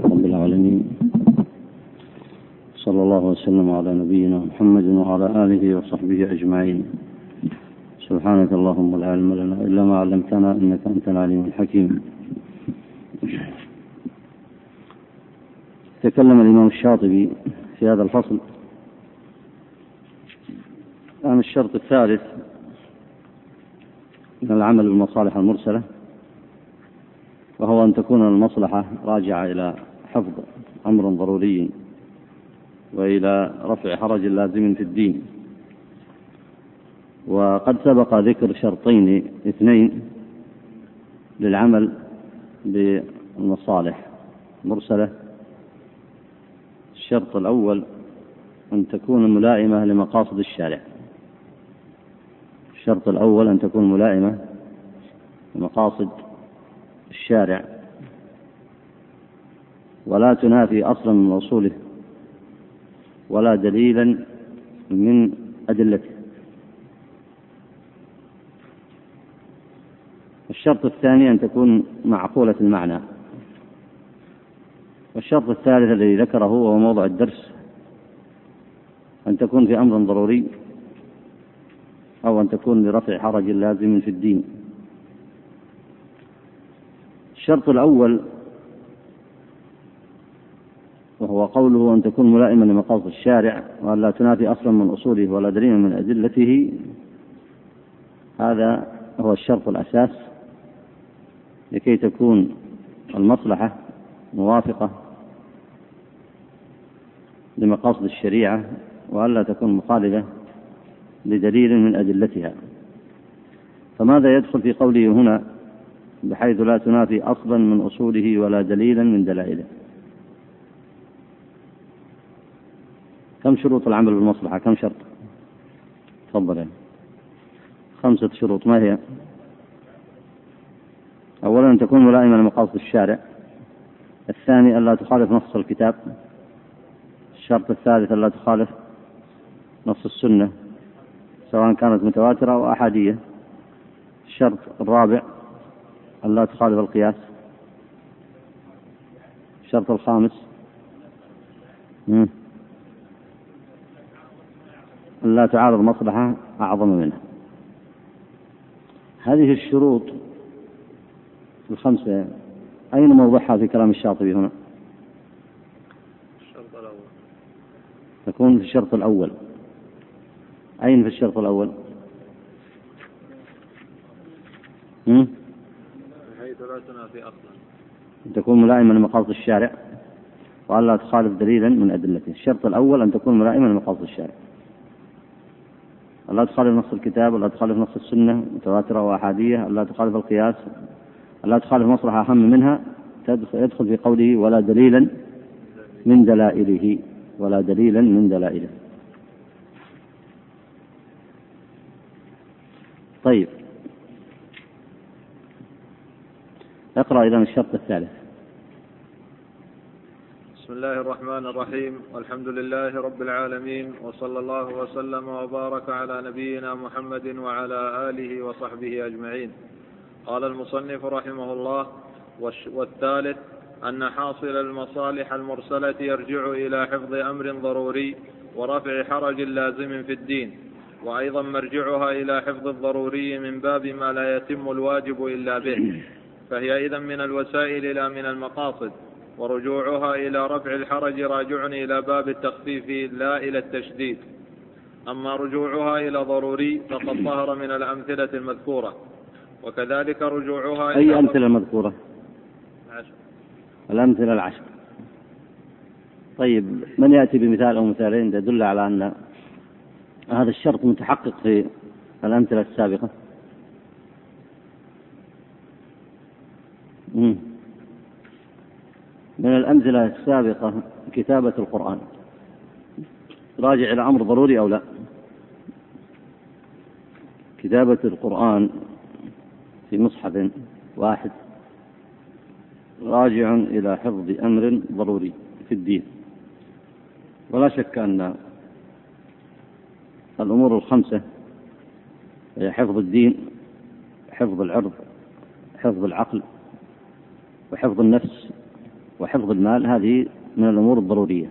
رب العالمين. صلى الله وسلم على نبينا محمد وعلى آله وصحبه أجمعين. سبحانك اللهم لا علم لنا إلا ما علمتنا إنك أنت العليم الحكيم. تكلم الإمام الشاطبي في هذا الفصل عن الشرط الثالث من العمل بالمصالح المرسلة. وهو أن تكون المصلحة راجعة إلى حفظ أمر ضروري وإلى رفع حرج لازم في الدين. وقد سبق ذكر شرطين اثنين للعمل بالمصالح. المرسلة الشرط الأول أن تكون ملائمة لمقاصد الشارع. الشرط الأول أن تكون ملائمة لمقاصد الشارع ولا تنافي أصلا من أصوله ولا دليلا من أدلته. الشرط الثاني أن تكون معقولة المعنى. والشرط الثالث الذي ذكره وهو موضع الدرس. أن تكون في أمر ضروري أو أن تكون لرفع حرج لازم في الدين. الشرط الأول وهو قوله أن تكون ملائما لمقاصد الشارع وأن لا تنافي أصلا من أصوله ولا دليلا من أدلته هذا هو الشرط الأساس لكي تكون المصلحة موافقة لمقاصد الشريعة وألا تكون مخالفة لدليل من أدلتها. فماذا يدخل في قوله هنا؟ بحيث لا تنافي أصلا من أصوله ولا دليلا من دلائله. كم شروط العمل بالمصلحة؟ كم شرط؟ تفضل. خمسة شروط. ما هي؟ أولا أن تكون ملائمة لمقاصد الشارع. الثاني ألا تخالف نص الكتاب. الشرط الثالث ألا تخالف نص السنة سواء كانت متواترة أو أحادية. الشرط الرابع ألا تخالف القياس الشرط الخامس ألا تعارض مصلحة أعظم منها هذه الشروط الخمسة أين موضعها في كلام الشاطبي هنا؟ الشرط الأول تكون في الشرط الأول أين في الشرط الأول؟ هم؟ حيث لا تنافي أصلا. أن تكون ملائمة لمقاصد الشارع وألا تخالف دليلا من أدلته. الشرط الأول أن تكون ملائمة لمقاصد الشارع. ألا تخالف نص الكتاب ألا تخالف نص السنة متواترة وأحادية ألا تخالف القياس ألا تخالف مصلحة أهم منها يدخل في قوله ولا دليلا من دلائله. ولا دليلا من دلائله. طيب. اقرأ إذا الشرط الثالث. بسم الله الرحمن الرحيم. والحمد لله رب العالمين وصلى الله وسلم وبارك على نبينا محمد وعلى آله وصحبه أجمعين. قال المصنف رحمه الله والثالث أن حاصل المصالح المرسلة يرجع إلى حفظ أمر ضروري ورفع حرج لازم في الدين وأيضا مرجعها إلى حفظ الضروري من باب ما لا يتم الواجب إلا به. فهي إذا من الوسائل لا من المقاصد ورجوعها إلى رفع الحرج راجع إلى باب التخفيف لا إلى التشديد. أما رجوعها إلى ضروري فقد ظهر من الأمثلة المذكورة وكذلك رجوعها أي أمثلة مذكورة؟ عشر. الأمثلة العشر. طيب من يأتي بمثال أو مثالين يدل على أن هذا الشرط متحقق في الأمثلة السابقة؟ من الأمثلة السابقة كتابة القرآن. راجع إلى أمر ضروري أو لا؟ كتابة القرآن في مصحف واحد. راجع إلى حفظ أمر ضروري في الدين. ولا شك أن الأمور الخمسة هي حفظ الدين حفظ العرض حفظ العقل وحفظ النفس وحفظ المال هذه من الأمور الضرورية.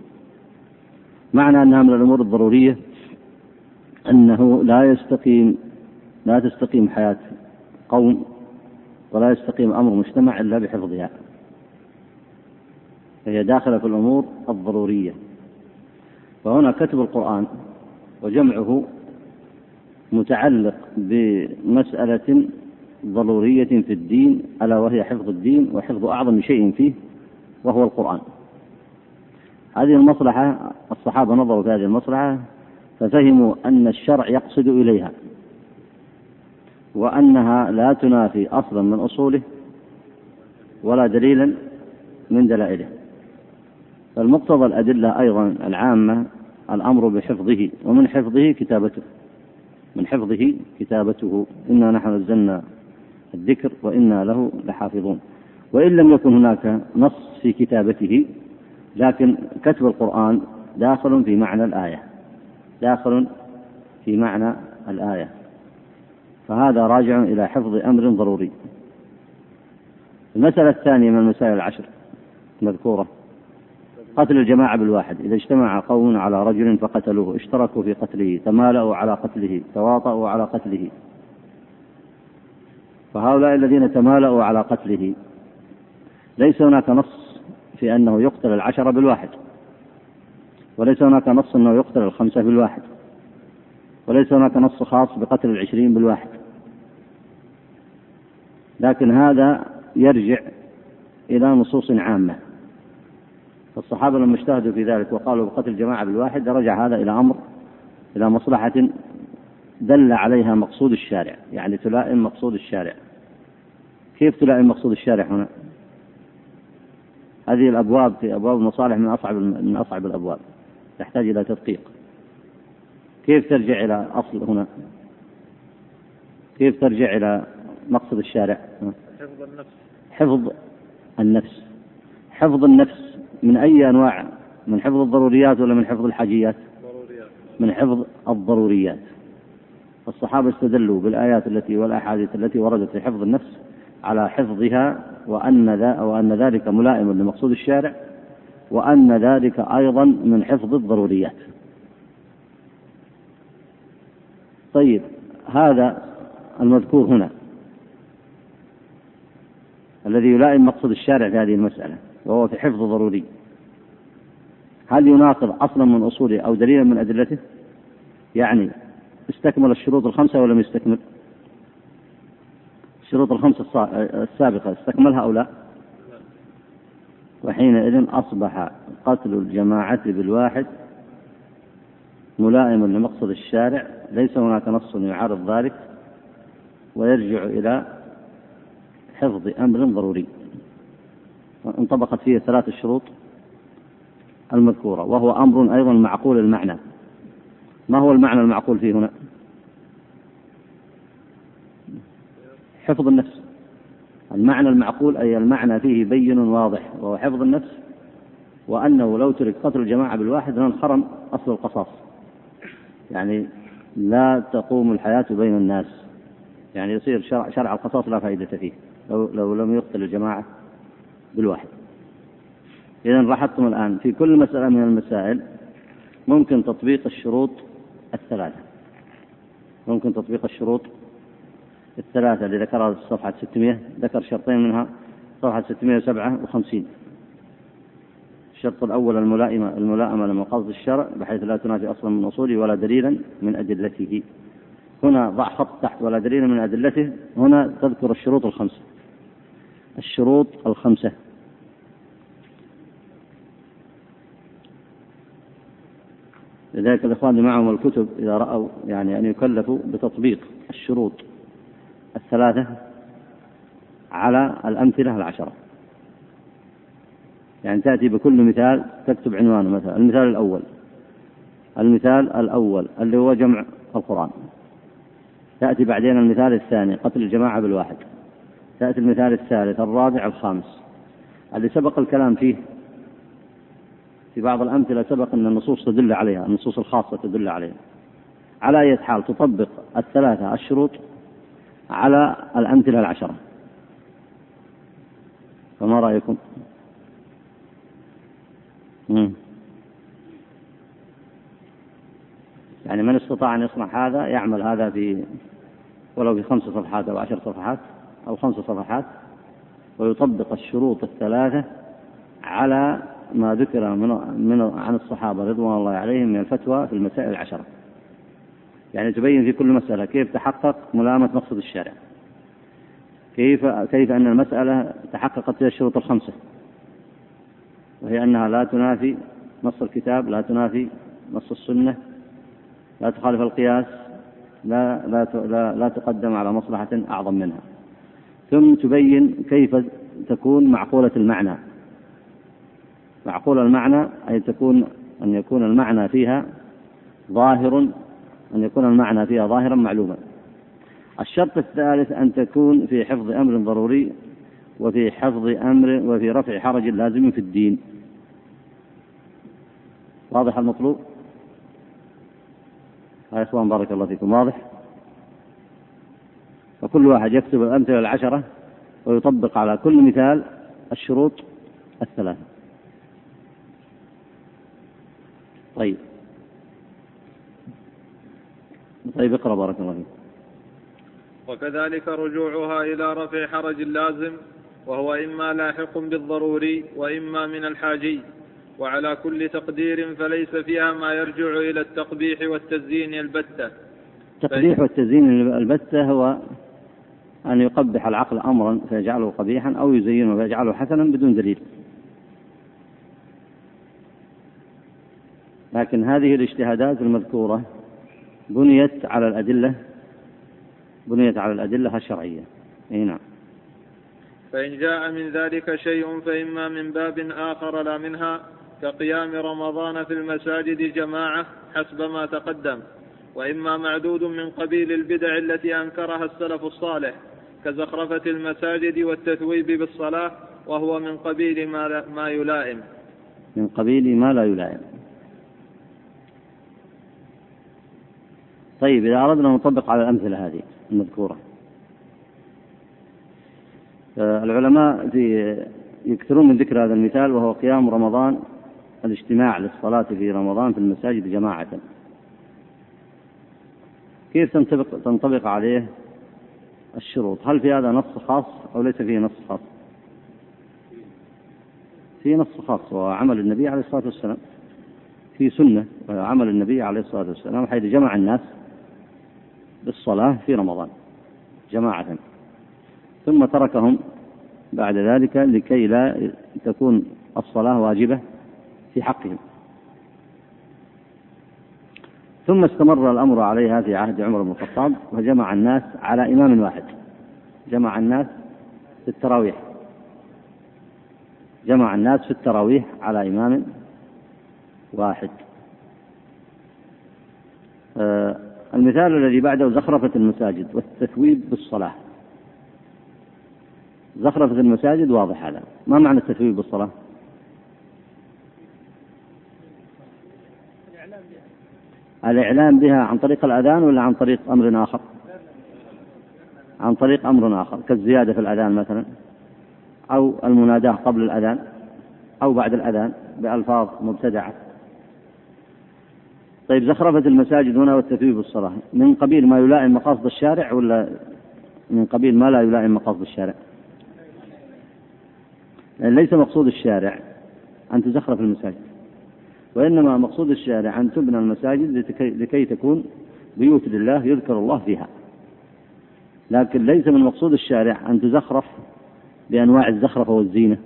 معنى أنها من الأمور الضرورية أنه لا يستقيم لا تستقيم حياة قوم ولا يستقيم أمر مجتمع إلا بحفظها. فهي داخلة في الأمور الضرورية. فهنا كتب القرآن وجمعه متعلق بمسألة ضرورية في الدين ألا وهي حفظ الدين وحفظ أعظم شيء فيه وهو القرآن. هذه المصلحة الصحابة نظروا في هذه المصلحة ففهموا أن الشرع يقصد إليها وأنها لا تنافي أصلا من أصوله ولا دليلا من دلائله. فالمقتضى الأدلة أيضا العامة الأمر بحفظه ومن حفظه كتابته. من حفظه كتابته. إنا نحن نزلنا الذكر وإنا له لحافظون. وإن لم يكن هناك نص في كتابته لكن كتب القرآن داخل في معنى الآية. داخل في معنى الآية. فهذا راجع إلى حفظ أمر ضروري. المسألة الثانية من المسائل العشر المذكورة. قتل الجماعة بالواحد. إذا اجتمع قوم على رجل فقتلوه اشتركوا في قتله تمالأوا على قتله تواطؤوا على قتله. فهؤلاء الذين تمالأوا على قتله ليس هناك نص في أنه يقتل العشرة بالواحد وليس هناك نص أنه يقتل الخمسة بالواحد وليس هناك نص خاص بقتل العشرين بالواحد. لكن هذا يرجع إلى نصوص عامة. فالصحابة لما اجتهدوا في ذلك وقالوا بقتل الجماعة بالواحد رجع هذا إلى أمر إلى مصلحة دل عليها مقصود الشارع يعني تلائم مقصود الشارع. كيف تلائم مقصود الشارع هنا؟ هذه الأبواب في أبواب المصالح من أصعب من أصعب الأبواب. تحتاج إلى تدقيق. كيف ترجع إلى أصل هنا؟ كيف ترجع إلى مقصد الشارع؟ حفظ النفس. حفظ النفس. حفظ النفس من أي أنواع؟ من حفظ الضروريات ولا من حفظ الحاجيات؟ من حفظ الضروريات. الصحابة استدلوا بالآيات التي والأحاديث التي وردت في حفظ النفس على حفظها وأن وأن ذلك ملائم لمقصود الشارع وأن ذلك أيضا من حفظ الضروريات. طيب هذا المذكور هنا الذي يلائم مقصود الشارع في هذه المسألة وهو في حفظ ضروري هل يناقض أصلا من أصوله أو دليلا من أدلته؟ يعني استكمل الشروط الخمسة ولم يستكمل؟ الشروط الخمسة السابقة استكملها أو لا؟ وحينئذ أصبح قتل الجماعة بالواحد ملائم لمقصد الشارع ليس هناك نص يعارض ذلك ويرجع إلى حفظ أمر ضروري. انطبقت فيه ثلاث الشروط المذكورة وهو أمر أيضا معقول المعنى. ما هو المعنى المعقول فيه هنا؟ حفظ النفس. المعنى المعقول أي المعنى فيه بين واضح وهو حفظ النفس وأنه لو ترك قتل الجماعة بالواحد لانخرم أصل القصاص. يعني لا تقوم الحياة بين الناس. يعني يصير شرع, شرع القصاص لا فائدة فيه لو, لو لم يقتل الجماعة بالواحد. إذا لاحظتم الآن في كل مسألة من المسائل ممكن تطبيق الشروط الثلاثة. ممكن تطبيق الشروط الثلاثة اللي ذكرها في صفحة 600 ذكر شرطين منها صفحة 657 الشرط الأول الملائمة الملائمة لمقاصد الشرع بحيث لا تنافي أصلا من أصوله ولا دليلا من أدلته. هنا ضع خط تحت ولا دليل من أدلته هنا تذكر الشروط الخمسة. الشروط الخمسة. لذلك الإخوان اللي معهم الكتب إذا رأوا يعني أن يكلفوا بتطبيق الشروط. الثلاثة على الأمثلة العشرة. يعني تأتي بكل مثال تكتب عنوانه مثلا. المثال الأول. المثال الأول اللي هو جمع القرآن. تأتي بعدين المثال الثاني قتل الجماعة بالواحد. تأتي المثال الثالث الرابع الخامس. اللي سبق الكلام فيه في بعض الأمثلة سبق أن النصوص تدل عليها النصوص الخاصة تدل عليها. على أي حال تطبق الثلاثة الشروط على الأمثلة العشرة فما رأيكم؟ مم. يعني من استطاع أن يصنع هذا يعمل هذا في ولو في خمس صفحات أو عشر صفحات أو خمس صفحات ويطبق الشروط الثلاثة على ما ذكر من, من عن الصحابة رضوان الله عليهم من الفتوى في المسائل العشرة يعني تبين في كل مسألة كيف تحقق ملامة مقصد الشارع. كيف كيف أن المسألة تحققت فيها الشروط الخمسة. وهي أنها لا تنافي نص الكتاب لا تنافي نص السنة لا تخالف القياس لا لا لا, لا تقدم على مصلحة أعظم منها. ثم تبين كيف تكون معقولة المعنى. معقول المعنى أي تكون أن يكون المعنى فيها ظاهر أن يكون المعنى فيها ظاهرا معلوما. الشرط الثالث أن تكون في حفظ أمر ضروري وفي حفظ أمر وفي رفع حرج لازم في الدين. واضح المطلوب؟ يا إخوان بارك الله فيكم. واضح؟ فكل واحد يكتب الأمثلة العشرة ويطبق على كل مثال الشروط الثلاثة. طيب. طيب اقرأ بارك الله فيك. وكذلك رجوعها إلى رفع حرج اللازم وهو إما لاحق بالضروري وإما من الحاجي. وعلى كل تقدير فليس فيها ما يرجع إلى التقبيح والتزيين البتة. التقبيح والتزيين البتة هو أن يقبح العقل أمرا فيجعله قبيحا أو يزينه فيجعله حسنا بدون دليل. لكن هذه الاجتهادات المذكورة بنيت على الأدلة بنيت على الأدلة الشرعية. أي نعم. فإن جاء من ذلك شيء فإما من باب آخر لا منها كقيام رمضان في المساجد جماعة حسب ما تقدم وإما معدود من قبيل البدع التي أنكرها السلف الصالح كزخرفة المساجد والتثويب بالصلاة وهو من قبيل ما, ما يلائم. من قبيل ما لا يلائم. طيب إذا أردنا أن نطبق على الأمثلة هذه المذكورة. آه، العلماء في يكثرون من ذكر هذا المثال وهو قيام رمضان الاجتماع للصلاة في رمضان في المساجد جماعة. كيف تنطبق, تنطبق عليه الشروط؟ هل في هذا نص خاص أو ليس فيه نص خاص؟ في نص خاص وهو عمل النبي عليه الصلاة والسلام. في سنة عمل النبي عليه الصلاة والسلام حيث جمع الناس بالصلاة في رمضان جماعة. ثم تركهم بعد ذلك لكي لا تكون الصلاة واجبة في حقهم. ثم استمر الأمر عليها في عهد عمر بن الخطاب وجمع الناس على إمام واحد. جمع الناس في التراويح. جمع الناس في التراويح على إمام واحد. آه المثال الذي بعده زخرفة المساجد والتثويب بالصلاة زخرفة المساجد واضح هذا. ما معنى التثويب بالصلاة؟ الإعلام بها عن طريق الأذان ولا عن طريق أمر آخر؟ عن طريق أمر آخر كالزيادة في الأذان مثلا أو المناداة قبل الأذان أو بعد الأذان بألفاظ مبتدعة. طيب زخرفة المساجد هنا والتثويب الصلاة من قبيل ما يلائم مقاصد الشارع ولا من قبيل ما لا يلائم مقاصد الشارع؟ يعني ليس مقصود الشارع أن تزخرف المساجد وإنما مقصود الشارع أن تبنى المساجد لكي تكون بيوت لله يذكر الله فيها. لكن ليس من مقصود الشارع أن تزخرف بأنواع الزخرفة والزينة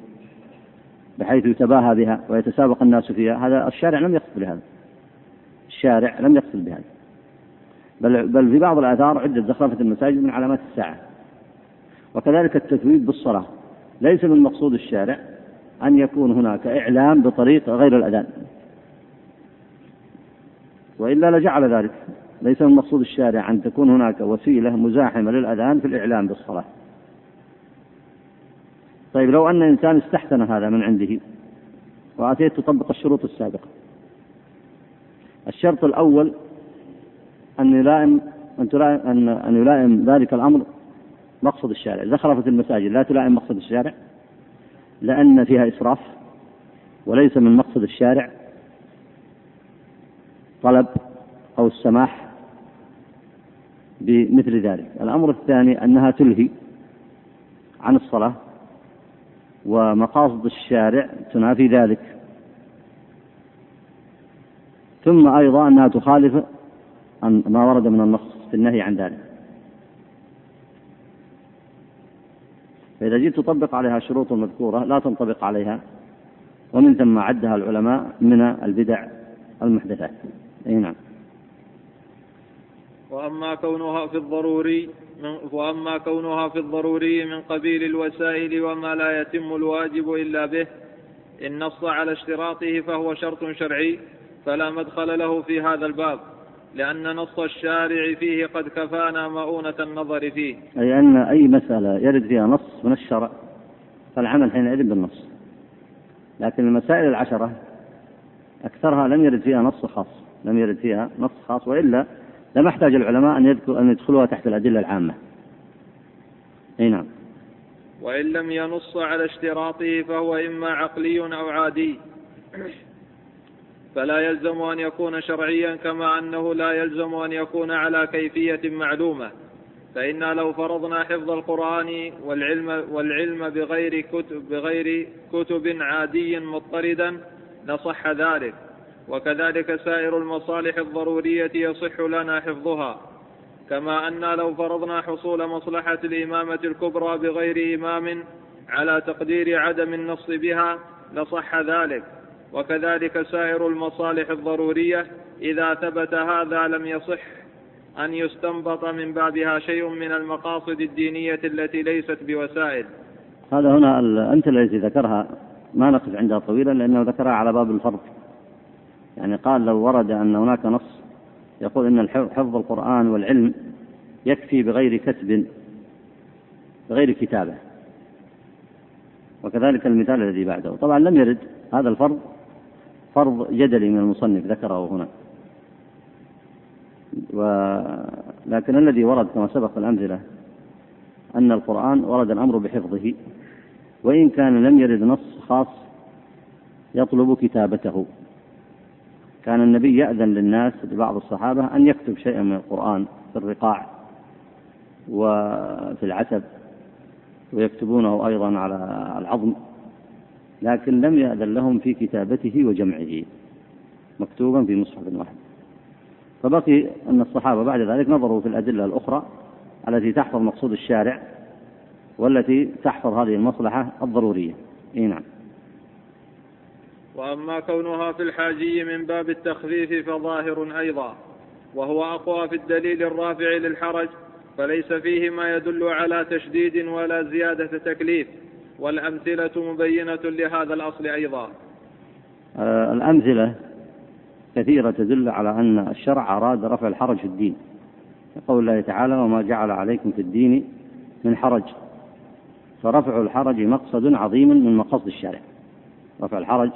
بحيث يتباهى بها ويتسابق الناس فيها. هذا الشارع لم يقصد بهذا. الشارع لم يقصد بهذا. بل بل في بعض الآثار عدة زخرفة المساجد من علامات الساعة. وكذلك التثويب بالصلاة. ليس من مقصود الشارع أن يكون هناك إعلام بطريق غير الأذان. وإلا لجعل ذلك. ليس من مقصود الشارع أن تكون هناك وسيلة مزاحمة للأذان في الإعلام بالصلاة. طيب لو أن إنسان استحسن هذا من عنده وأتيت تطبق الشروط السابقة. الشرط الأول أن يلائم أن تلائم أن أن يلائم ذلك الأمر مقصد الشارع، زخرفة المساجد لا تلائم مقصد الشارع لأن فيها إسراف وليس من مقصد الشارع طلب أو السماح بمثل ذلك. الأمر الثاني أنها تلهي عن الصلاة ومقاصد الشارع تنافي ذلك. ثم أيضا أنها تخالف ما ورد من النص في النهي عن ذلك. فإذا جئت تطبق عليها الشروط المذكورة لا تنطبق عليها ومن ثم عدها العلماء من البدع المحدثات. أي نعم. وأما كونها في الضروري من وأما كونها في الضروري من قبيل الوسائل وما لا يتم الواجب إلا به إن نص على اشتراطه فهو شرط شرعي فلا مدخل له في هذا الباب لأن نص الشارع فيه قد كفانا مؤونة النظر فيه. أي أن أي مسألة يرد فيها نص من الشرع فالعمل حينئذ بالنص. لكن المسائل العشرة أكثرها لم يرد فيها نص خاص لم يرد فيها نص خاص وإلا لم يحتاج العلماء أن يذكر أن يدخلوها تحت الأدلة العامة. أي نعم. وإن لم ينص على اشتراطه فهو إما عقلي أو عادي. فلا يلزم أن يكون شرعيا كما أنه لا يلزم أن يكون على كيفية معلومة. فإنا لو فرضنا حفظ القرآن والعلم والعلم بغير كتب بغير كتب عادي مضطردا لصح ذلك. وكذلك سائر المصالح الضرورية يصح لنا حفظها. كما أن لو فرضنا حصول مصلحة الإمامة الكبرى بغير إمام على تقدير عدم النص بها لصح ذلك. وكذلك سائر المصالح الضرورية إذا ثبت هذا لم يصح أن يستنبط من بابها شيء من المقاصد الدينية التي ليست بوسائل. هذا هنا الأمثلة التي ذكرها ما نقف عندها طويلا لأنه ذكرها على باب الفرض. يعني قال لو ورد أن هناك نص يقول أن حفظ القرآن والعلم يكفي بغير كتب بغير كتابة. وكذلك المثال الذي بعده. طبعا لم يرد هذا الفرض فرض جدلي من المصنف ذكره هنا. ولكن الذي ورد كما سبق الأمثلة أن القرآن ورد الأمر بحفظه وإن كان لم يرد نص خاص يطلب كتابته. كان النبي يأذن للناس لبعض الصحابة أن يكتب شيئا من القرآن في الرقاع وفي العتب ويكتبونه أيضا على العظم. لكن لم يأذن لهم في كتابته وجمعه مكتوبا في مصحف واحد. فبقي أن الصحابة بعد ذلك نظروا في الأدلة الأخرى التي تحفظ مقصود الشارع والتي تحفظ هذه المصلحة الضرورية. إيه نعم. وأما كونها في الحاجي من باب التخفيف فظاهر أيضا وهو أقوى في الدليل الرافع للحرج فليس فيه ما يدل على تشديد ولا زيادة تكليف. والأمثلة مبينة لهذا الأصل أيضا. آه الأمثلة كثيرة تدل على أن الشرع أراد رفع الحرج في الدين. يقول الله تعالى وما جعل عليكم في الدين من حرج. فرفع الحرج مقصد عظيم من مقاصد الشارع. رفع الحرج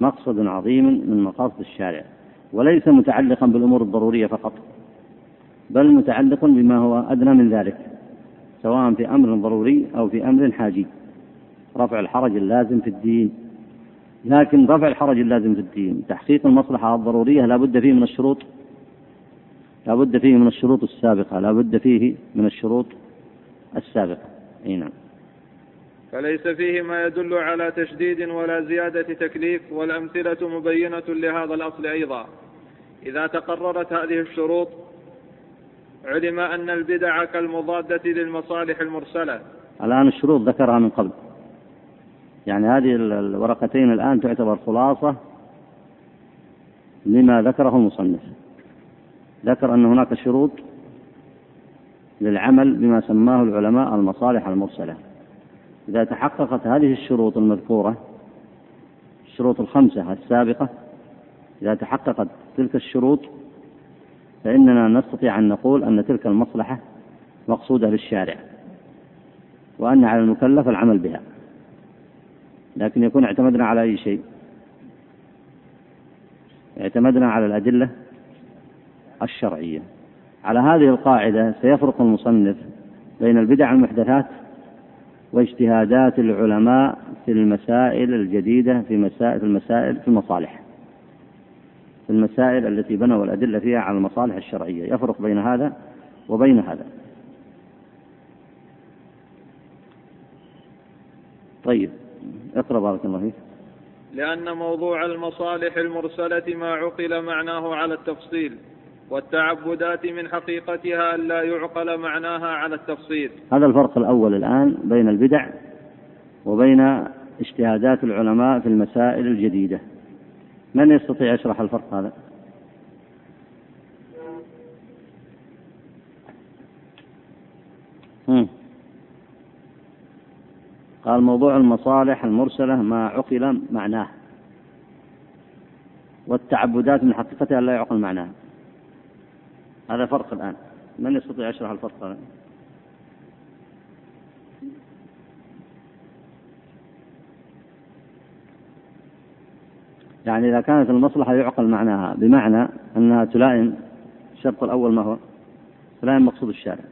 مقصد عظيم من مقاصد الشارع. وليس متعلقا بالأمور الضرورية فقط بل متعلق بما هو أدنى من ذلك سواء في أمر ضروري أو في أمر حاجي. رفع الحرج اللازم في الدين. لكن رفع الحرج اللازم في الدين تحقيق المصلحة الضرورية لا بد فيه من الشروط. لا بد فيه من الشروط السابقة لا بد فيه من الشروط السابقة. أي نعم. فليس فيه ما يدل على تشديد ولا زيادة تكليف والأمثلة مبينة لهذا الأصل أيضا. إذا تقررت هذه الشروط علم أن البدع كالمضادة للمصالح المرسلة. الآن الشروط ذكرها من قبل. يعني هذه الورقتين الآن تعتبر خلاصة لما ذكره المصنف. ذكر أن هناك شروط للعمل بما سماه العلماء المصالح المرسلة. إذا تحققت هذه الشروط المذكورة الشروط الخمسة السابقة إذا تحققت تلك الشروط فإننا نستطيع أن نقول أن تلك المصلحة مقصودة للشارع وأن على المكلف العمل بها. لكن يكون اعتمدنا على أي شيء؟ اعتمدنا على الأدلة الشرعية. على هذه القاعدة سيفرق المصنف بين البدع المحدثات واجتهادات العلماء في المسائل الجديدة في مسائل المسائل في المصالح. في المسائل التي بنوا الأدلة فيها على المصالح الشرعية. يفرق بين هذا وبين هذا. طيب. اقرأ بارك الله فيك. لأن موضوع المصالح المرسلة ما عقل معناه على التفصيل والتعبدات من حقيقتها لا يعقل معناها على التفصيل. هذا الفرق الأول الآن بين البدع وبين اجتهادات العلماء في المسائل الجديدة. من يستطيع يشرح الفرق هذا؟ قال موضوع المصالح المرسلة ما عقل معناه والتعبدات من حقيقتها لا يعقل معناها هذا فرق الآن. من يستطيع يشرح الفرق؟ هذا يعني إذا كانت المصلحة يعقل معناها بمعنى أنها تلائم الشرط الأول ما هو؟ تلائم مقصود الشارع.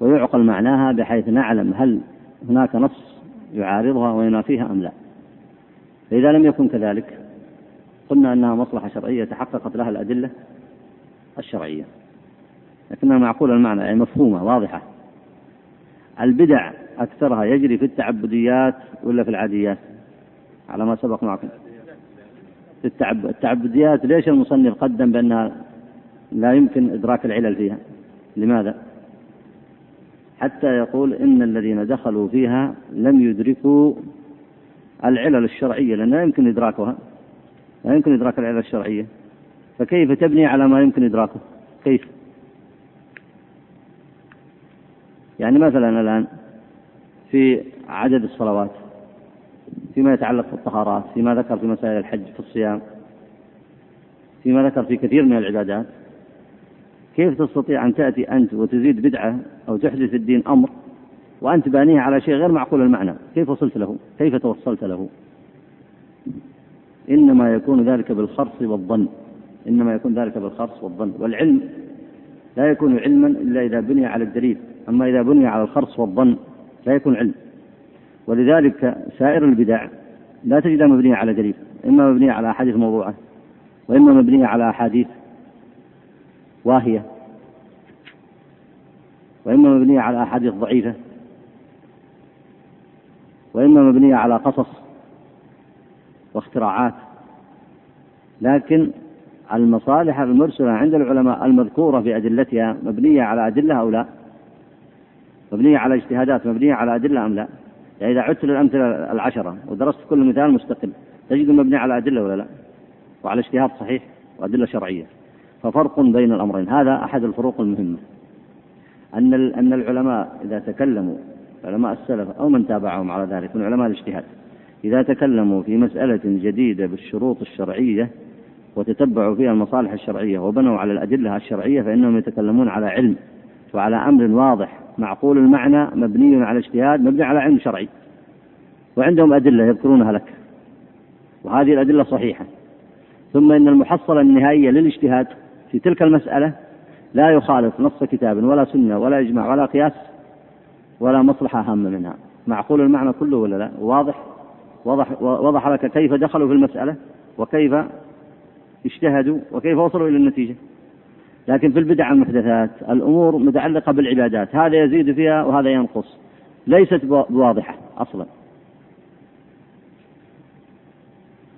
ويعقل معناها بحيث نعلم هل هناك نص يعارضها وينافيها أم لا. فإذا لم يكن كذلك قلنا أنها مصلحة شرعية تحققت لها الأدلة الشرعية. لكنها معقولة المعنى يعني مفهومة واضحة. البدع أكثرها يجري في التعبديات ولا في العاديات؟ على ما سبق معكم. في التعب... التعبديات ليش المصنف قدم بأنها لا يمكن إدراك العلل فيها؟ لماذا؟ حتى يقول إن الذين دخلوا فيها لم يدركوا العلل الشرعية لأن لا يمكن إدراكها. لا يمكن إدراك العلل الشرعية. فكيف تبني على ما يمكن إدراكه؟ كيف؟ يعني مثلا الآن في عدد الصلوات فيما يتعلق بالطهارات فيما ذكر في مسائل الحج في الصيام فيما ذكر في كثير من العبادات كيف تستطيع أن تأتي أنت وتزيد بدعة أو تحدث الدين أمر وأنت بانيه على شيء غير معقول المعنى؟ كيف وصلت له؟ كيف توصلت له؟ إنما يكون ذلك بالخرص والظن. إنما يكون ذلك بالخرص والظن. والعلم لا يكون علما إلا إذا بني على الدليل. أما إذا بني على الخرص والظن لا يكون علم. ولذلك سائر البدع لا تجدها مبنية على دليل. إما مبنية على أحاديث موضوعة وإما مبنية على أحاديث واهية. وإما مبنية على أحاديث ضعيفة. وإما مبنية على قصص واختراعات. لكن المصالح المرسلة عند العلماء المذكورة في أدلتها مبنية على أدلة أو لا؟ مبنية على اجتهادات مبنية على أدلة أم لا؟ يعني إذا عدت للأمثلة العشرة ودرست كل مثال مستقل تجد مبني على أدلة ولا لا؟ وعلى اجتهاد صحيح وأدلة شرعية. ففرق بين الأمرين. هذا أحد الفروق المهمة. أن أن العلماء إذا تكلموا علماء السلف أو من تابعهم على ذلك من علماء الاجتهاد إذا تكلموا في مسألة جديدة بالشروط الشرعية وتتبعوا فيها المصالح الشرعية وبنوا على الأدلة الشرعية فإنهم يتكلمون على علم وعلى أمر واضح معقول المعنى مبني على اجتهاد مبني على علم شرعي. وعندهم أدلة يذكرونها لك. وهذه الأدلة صحيحة. ثم إن المحصلة النهائية للاجتهاد في تلك المسألة لا يخالف نص كتاب ولا سنة ولا إجماع ولا قياس ولا مصلحة هامة منها. معقول المعنى كله ولا لا؟ واضح؟ وضح, وضح لك كيف دخلوا في المسألة وكيف اجتهدوا وكيف وصلوا إلى النتيجة. لكن في البدع المحدثات الأمور متعلقة بالعبادات هذا يزيد فيها وهذا ينقص. ليست بواضحة أصلا.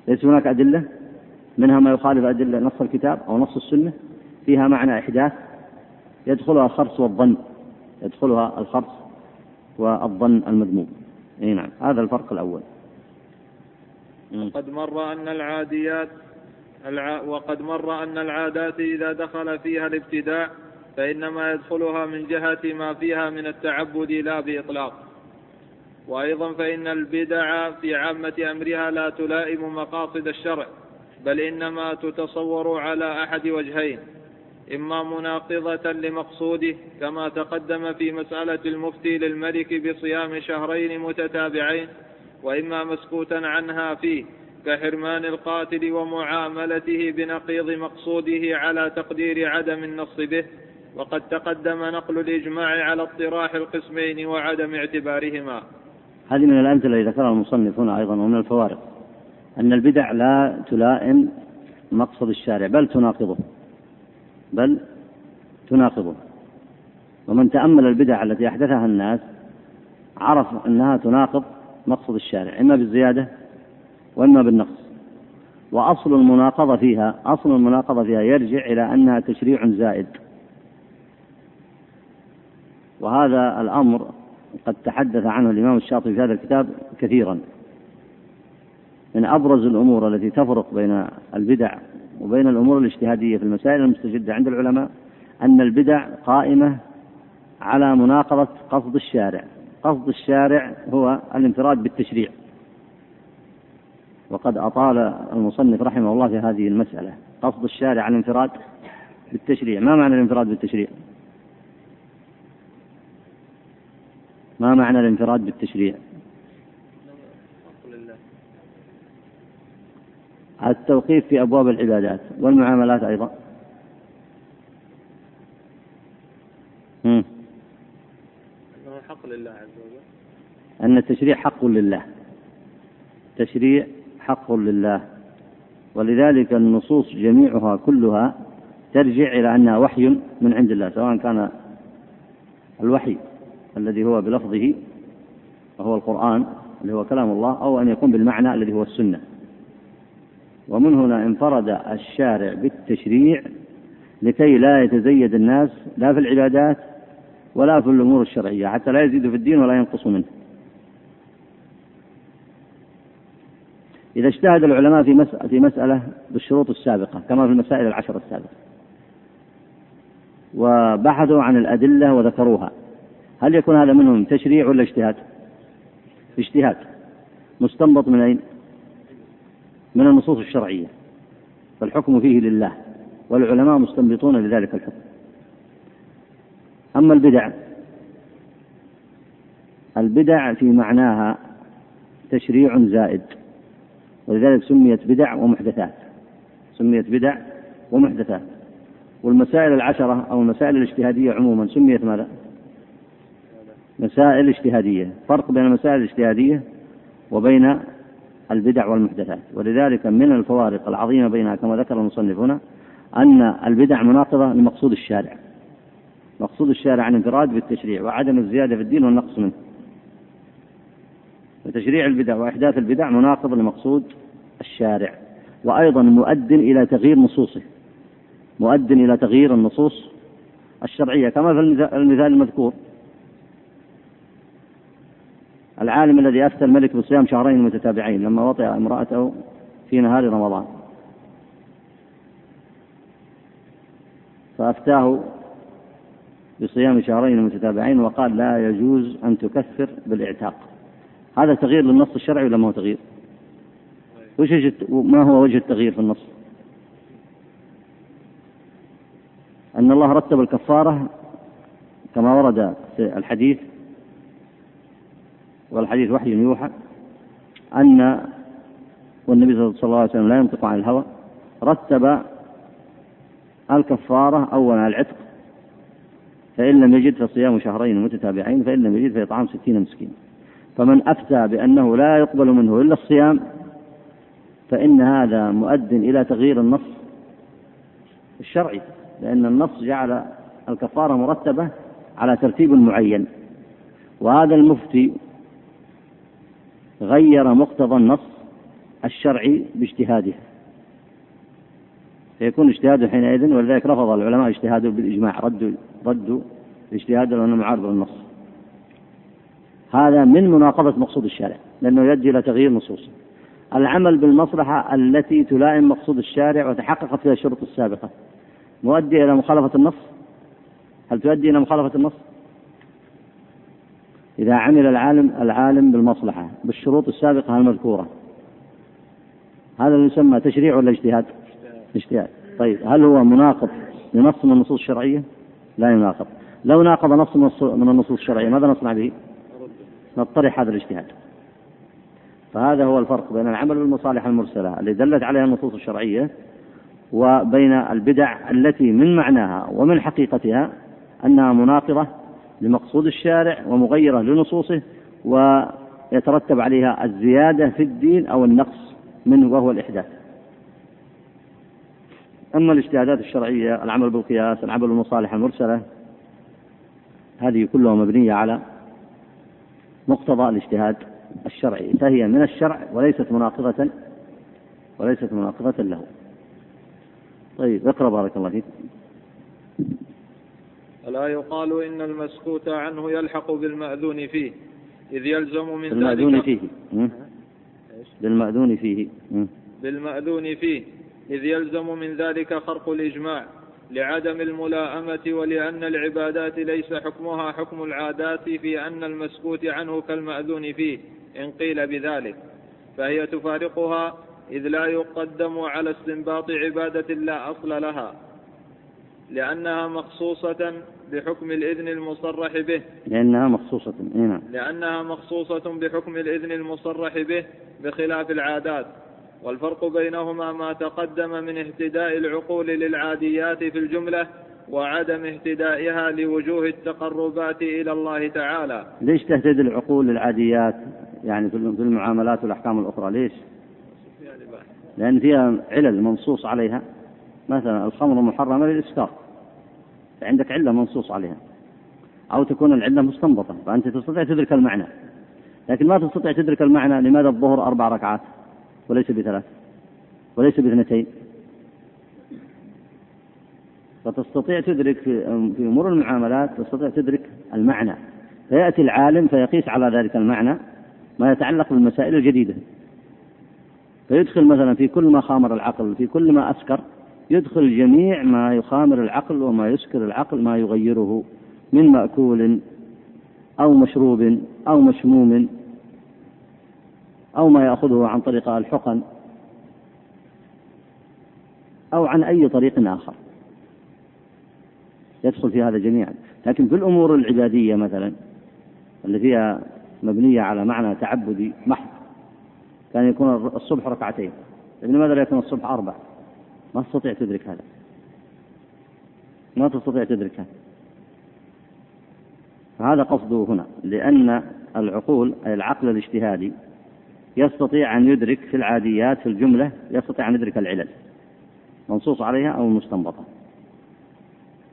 ليس هناك أدلة منها ما يخالف أدلة نص الكتاب أو نص السنة؟ فيها معنى إحداث يدخلها الخرص والظن يدخلها الخرص والظن المذموم. إي نعم هذا الفرق الأول. قد مر أن العاديات الع... وقد مر أن العادات إذا دخل فيها الابتداع فإنما يدخلها من جهة ما فيها من التعبد لا بإطلاق. وأيضا فإن البدع في عامة أمرها لا تلائم مقاصد الشرع بل إنما تتصور على أحد وجهين. إما مناقضة لمقصوده كما تقدم في مسألة المفتي للملك بصيام شهرين متتابعين وإما مسكوتا عنها فيه كحرمان القاتل ومعاملته بنقيض مقصوده على تقدير عدم النص به وقد تقدم نقل الإجماع على اطراح القسمين وعدم اعتبارهما. هذه من الأمثلة التي ذكرها المصنف هنا أيضا ومن الفوارق أن البدع لا تلائم مقصد الشارع بل تناقضه. بل تناقضه. ومن تأمل البدع التي أحدثها الناس عرف أنها تناقض مقصد الشارع إما بالزيادة وإما بالنقص. وأصل المناقضة فيها أصل المناقضة فيها يرجع إلى أنها تشريع زائد. وهذا الأمر قد تحدث عنه الإمام الشاطبي في هذا الكتاب كثيرا. من أبرز الأمور التي تفرق بين البدع وبين الأمور الاجتهادية في المسائل المستجدة عند العلماء أن البدع قائمة على مناقضة قصد الشارع. قصد الشارع هو الانفراد بالتشريع. وقد أطال المصنف رحمه الله في هذه المسألة. قصد الشارع الانفراد بالتشريع. ما معنى الانفراد بالتشريع؟ ما معنى الانفراد بالتشريع؟ التوقيف في أبواب العبادات والمعاملات أيضا. أنه حق لله عز وجل. أن التشريع حق لله. تشريع حق لله. ولذلك النصوص جميعها كلها ترجع إلى أنها وحي من عند الله سواء كان الوحي الذي هو بلفظه وهو القرآن اللي هو كلام الله أو أن يكون بالمعنى الذي هو السنة. ومن هنا انفرد الشارع بالتشريع لكي لا يتزيد الناس لا في العبادات ولا في الأمور الشرعية حتى لا يزيد في الدين ولا ينقص منه إذا اجتهد العلماء في مسألة, في مسألة بالشروط السابقة كما في المسائل العشر السابقة وبحثوا عن الأدلة وذكروها هل يكون هذا منهم تشريع ولا اجتهاد؟ اجتهاد مستنبط من أين؟ من النصوص الشرعية فالحكم فيه لله والعلماء مستنبطون لذلك الحكم. أما البدع البدع في معناها تشريع زائد ولذلك سميت بدع ومحدثات سميت بدع ومحدثات. والمسائل العشرة أو المسائل الاجتهادية عموما سميت ماذا؟ مسائل اجتهادية. فرق بين المسائل الاجتهادية وبين البدع والمحدثات. ولذلك من الفوارق العظيمة بينها كما ذكر المصنف هنا أن البدع مناقضة لمقصود الشارع. مقصود الشارع الانفراد بالتشريع وعدم الزيادة في الدين والنقص منه. وتشريع البدع وإحداث البدع مناقض لمقصود الشارع. وأيضا مؤد إلى تغيير نصوصه. مؤد إلى تغيير النصوص الشرعية كما في المثال المذكور. العالم الذي أفتى الملك بصيام شهرين متتابعين لما وطئ امرأته في نهار رمضان فأفتاه بصيام شهرين متتابعين وقال لا يجوز أن تكفر بالإعتاق هذا تغيير للنص الشرعي ولا ما هو تغيير؟ وش ما هو وجه التغيير في النص؟ أن الله رتب الكفارة كما ورد في الحديث والحديث وحي يوحى أن والنبي صلى الله عليه وسلم لا ينطق عن الهوى رتب الكفارة أولا العتق فإن لم يجد فصيام شهرين متتابعين فإن لم يجد فإطعام ستين مسكين فمن أفتى بأنه لا يقبل منه إلا الصيام فإن هذا مؤد إلى تغيير النص الشرعي لأن النص جعل الكفارة مرتبة على ترتيب معين وهذا المفتي غير مقتضى النص الشرعي باجتهاده فيكون اجتهاده حينئذ ولذلك رفض العلماء اجتهاده بالإجماع ردوا ردوا اجتهاده لأنه معارض للنص. هذا من مناقضة مقصود الشارع لأنه يؤدي إلى تغيير نصوصه العمل بالمصلحة التي تلائم مقصود الشارع وتحققت فيها الشروط السابقة مؤدي إلى مخالفة النص؟ هل تؤدي إلى مخالفة النص؟ إذا عمل العالم العالم بالمصلحة بالشروط السابقة المذكورة هذا يسمى تشريع ولا اجتهاد؟ اجتهاد طيب هل هو مناقض لنص من النصوص الشرعية؟ لا يناقض لو ناقض نص من النصوص الشرعية ماذا نصنع به؟ نطرح هذا الاجتهاد فهذا هو الفرق بين العمل بالمصالح المرسلة اللي دلت عليها النصوص الشرعية وبين البدع التي من معناها ومن حقيقتها أنها مناقضة لمقصود الشارع ومغيرة لنصوصه ويترتب عليها الزيادة في الدين أو النقص منه وهو الإحداث. أما الاجتهادات الشرعية العمل بالقياس العمل بالمصالح المرسلة هذه كلها مبنية على مقتضى الاجتهاد الشرعي. فهي من الشرع وليست مناقضة وليست مناقضة له. طيب اقرأ بارك الله فيك. ألا يقال إن المسكوت عنه يلحق بالمأذون فيه إذ يلزم من بالمأذون ذلك فيه. بالمأذون فيه. بالمأذون فيه إذ يلزم من ذلك خرق الإجماع لعدم الملاءمة ولأن العبادات ليس حكمها حكم العادات في أن المسكوت عنه كالمأذون فيه إن قيل بذلك. فهي تفارقها إذ لا يقدم على استنباط عبادة لا أصل لها لأنها مخصوصة بحكم الإذن المصرح به. لأنها مخصوصة نعم. لأنها مخصوصة بحكم الإذن المصرح به بخلاف العادات. والفرق بينهما ما تقدم من اهتداء العقول للعاديات في الجملة وعدم اهتدائها لوجوه التقربات إلى الله تعالى. ليش تهتدي العقول للعاديات؟ يعني في المعاملات والأحكام الأخرى ليش؟ لأن فيها علل منصوص عليها. مثلا الخمر محرمة للإسكار فعندك علة منصوص عليها. أو تكون العلة مستنبطة فأنت تستطيع تدرك المعنى. لكن ما تستطيع تدرك المعنى لماذا الظهر أربع ركعات وليس بثلاث؟ وليس باثنتين؟ فتستطيع تدرك في أمور المعاملات تستطيع تدرك المعنى. فيأتي العالم فيقيس على ذلك المعنى ما يتعلق بالمسائل الجديدة. فيدخل مثلا في كل ما خامر العقل في كل ما أسكر يدخل جميع ما يخامر العقل وما يسكر العقل ما يغيره من مأكول أو مشروب أو مشموم أو ما يأخذه عن طريق الحقن أو عن أي طريق آخر. يدخل في هذا جميعا. لكن في الأمور العبادية مثلا التي هي مبنية على معنى تعبدي محض كان يكون الصبح ركعتين. لماذا لا يكون الصبح أربع؟ ما تستطيع تدرك هذا. ما تستطيع تدرك هذا. فهذا قصده هنا لأن العقول أي العقل الاجتهادي يستطيع أن يدرك في العاديات في الجملة يستطيع أن يدرك العلل منصوص عليها أو المستنبطة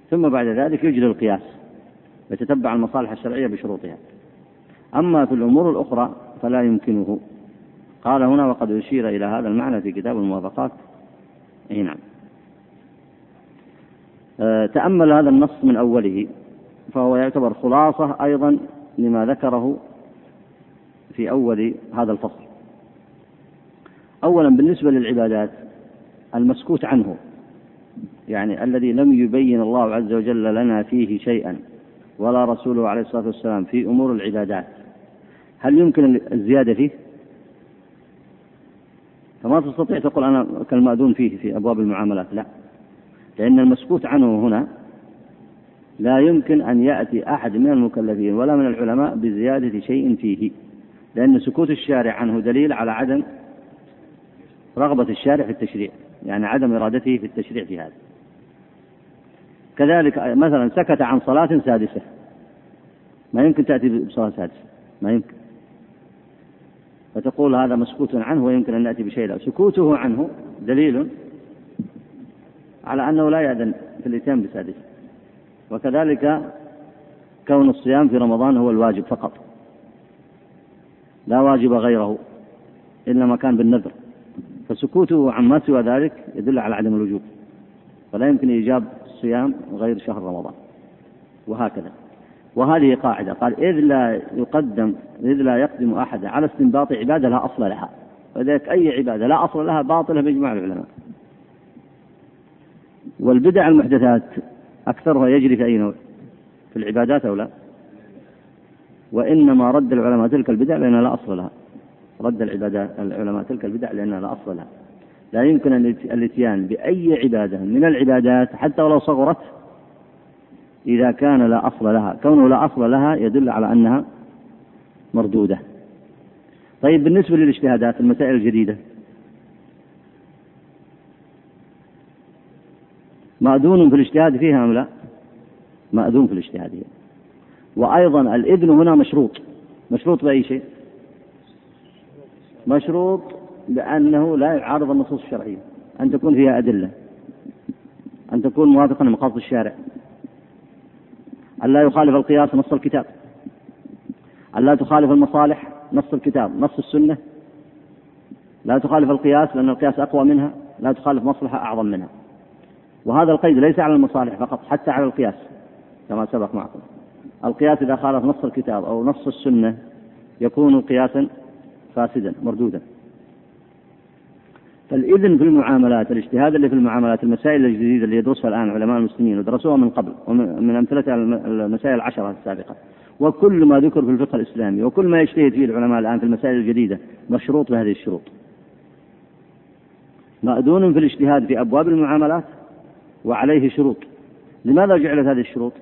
ثم بعد ذلك يجري القياس يتتبع المصالح الشرعية بشروطها. أما في الأمور الأخرى فلا يمكنه. قال هنا وقد أشير إلى هذا المعنى في كتاب الموافقات أي نعم. أه تأمل هذا النص من أوله فهو يعتبر خلاصة أيضا لما ذكره في أول هذا الفصل. أولا بالنسبة للعبادات المسكوت عنه يعني الذي لم يبين الله عز وجل لنا فيه شيئا ولا رسوله عليه الصلاة والسلام في أمور العبادات. هل يمكن الزيادة فيه؟ فما تستطيع تقول أنا كالمأذون فيه في أبواب المعاملات لا. لأن المسكوت عنه هنا لا يمكن أن يأتي أحد من المكلفين ولا من العلماء بزيادة شيء فيه. لأن سكوت الشارع عنه دليل على عدم رغبة الشارع في التشريع يعني عدم إرادته في التشريع في هذا. كذلك مثلا سكت عن صلاة سادسة ما يمكن تأتي بصلاة سادسة ما يمكن. فتقول هذا مسكوت عنه ويمكن أن نأتي بشيء لا. سكوته عنه دليل على أنه لا يأذن في الإتيان بسادسة وكذلك كون الصيام في رمضان هو الواجب فقط. لا واجب غيره إلا ما كان بالنذر. فسكوته عما سوى ذلك يدل على عدم الوجوب. فلا يمكن إيجاب الصيام غير شهر رمضان. وهكذا. وهذه قاعدة. قال إذ لا يقدم إذ لا يقدم أحد على استنباط عبادة لا أصل لها. ولذلك أي عبادة لا أصل لها باطلة بإجماع العلماء. والبدع المحدثات أكثرها يجري في أي نوع؟ في العبادات أو لا؟ وإنما رد العلماء تلك البدع لأنها لا أصل لها. رد العبادات العلماء تلك البدع لأنها لا أصل لها. لا يمكن الإتيان بأي عبادة من العبادات حتى ولو صغرت إذا كان لا أصل لها. كونه لا أصل لها يدل على أنها مردودة. طيب بالنسبة للاجتهادات المسائل الجديدة. مأذون في الاجتهاد فيها أم لا؟ مأذون في الاجتهاد هي. وأيضا الإذن هنا مشروط. مشروط بأي شيء؟ مشروط بأنه لا يعارض النصوص الشرعية. أن تكون فيها أدلة. أن تكون موافقا لمقاصد الشارع. أن لا يخالف القياس نص الكتاب. أن لا تخالف المصالح نص الكتاب نص السنة. لا تخالف القياس لأن القياس أقوى منها لا تخالف مصلحة أعظم منها. وهذا القيد ليس على المصالح فقط حتى على القياس كما سبق معكم. القياس إذا خالف نص الكتاب أو نص السنة يكون قياسا فاسدا مردودا. فالإذن في المعاملات الاجتهاد اللي في المعاملات المسائل الجديدة اللي يدرسها الآن علماء المسلمين ودرسوها من قبل ومن أمثلتها المسائل العشرة السابقة. وكل ما ذكر في الفقه الإسلامي وكل ما يجتهد فيه العلماء الآن في المسائل الجديدة مشروط بهذه الشروط. مأذون في الاجتهاد في أبواب المعاملات وعليه شروط. لماذا جعلت هذه الشروط؟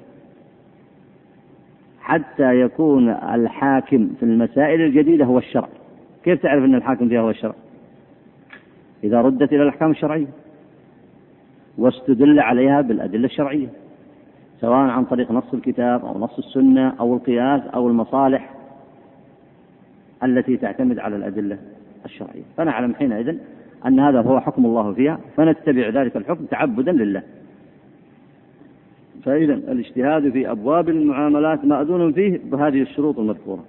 حتى يكون الحاكم في المسائل الجديدة هو الشرع. كيف تعرف أن الحاكم فيها هو الشرع؟ إذا ردت إلى الأحكام الشرعية واستدل عليها بالأدلة الشرعية سواء عن طريق نص الكتاب أو نص السنة أو القياس أو المصالح التي تعتمد على الأدلة الشرعية. فنعلم حينئذ أن هذا هو حكم الله فيها فنتبع ذلك الحكم تعبدا لله. فإذا الاجتهاد في أبواب المعاملات مأذون فيه بهذه الشروط المذكورة.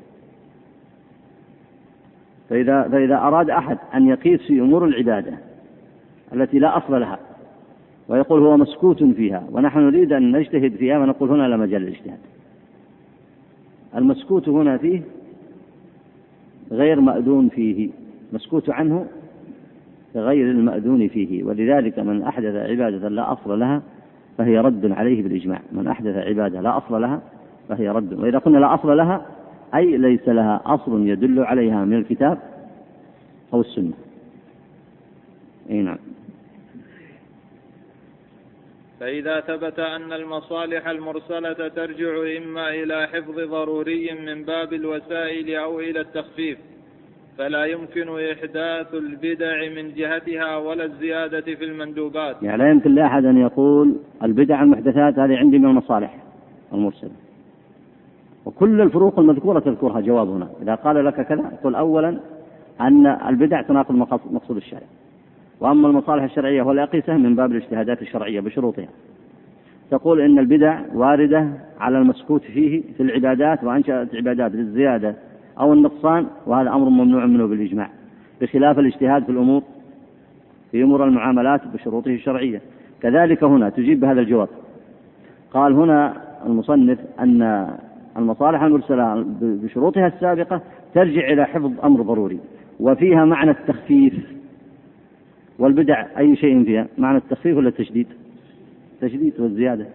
فإذا فإذا أراد أحد أن يقيس في أمور العبادة التي لا أصل لها ويقول هو مسكوت فيها ونحن نريد أن نجتهد فيها ونقول هنا لا مجال للاجتهاد. المسكوت هنا فيه غير مأذون فيه مسكوت عنه غير المأذون فيه ولذلك من أحدث عبادة لا أصل لها فهي رد عليه بالإجماع. من أحدث عبادة لا أصل لها فهي رد وإذا قلنا لا أصل لها أي ليس لها أصل يدل عليها من الكتاب أو السنة. أي نعم. فإذا ثبت أن المصالح المرسلة ترجع إما إلى حفظ ضروري من باب الوسائل أو إلى التخفيف فلا يمكن إحداث البدع من جهتها ولا الزيادة في المندوبات. يعني لا يمكن لأحد أن يقول البدع المحدثات هذه عندي من المصالح المرسلة. وكل الفروق المذكورة تذكرها جواب هنا. إذا قال لك كذا قل أولا أن البدع تناقض مقصود الشرع. وأما المصالح الشرعية والأقيسة من باب الاجتهادات الشرعية بشروطها. تقول إن البدع واردة على المسكوت فيه في العبادات وأنشأت عبادات للزيادة أو النقصان وهذا أمر ممنوع منه بالإجماع. بخلاف الاجتهاد في الأمور في أمور المعاملات بشروطه الشرعية. كذلك هنا تجيب بهذا الجواب. قال هنا المصنف أن المصالح المرسلة بشروطها السابقة ترجع إلى حفظ أمر ضروري وفيها معنى التخفيف. والبدع أي شيء فيها معنى التخفيف ولا التشديد؟ التشديد والزيادة.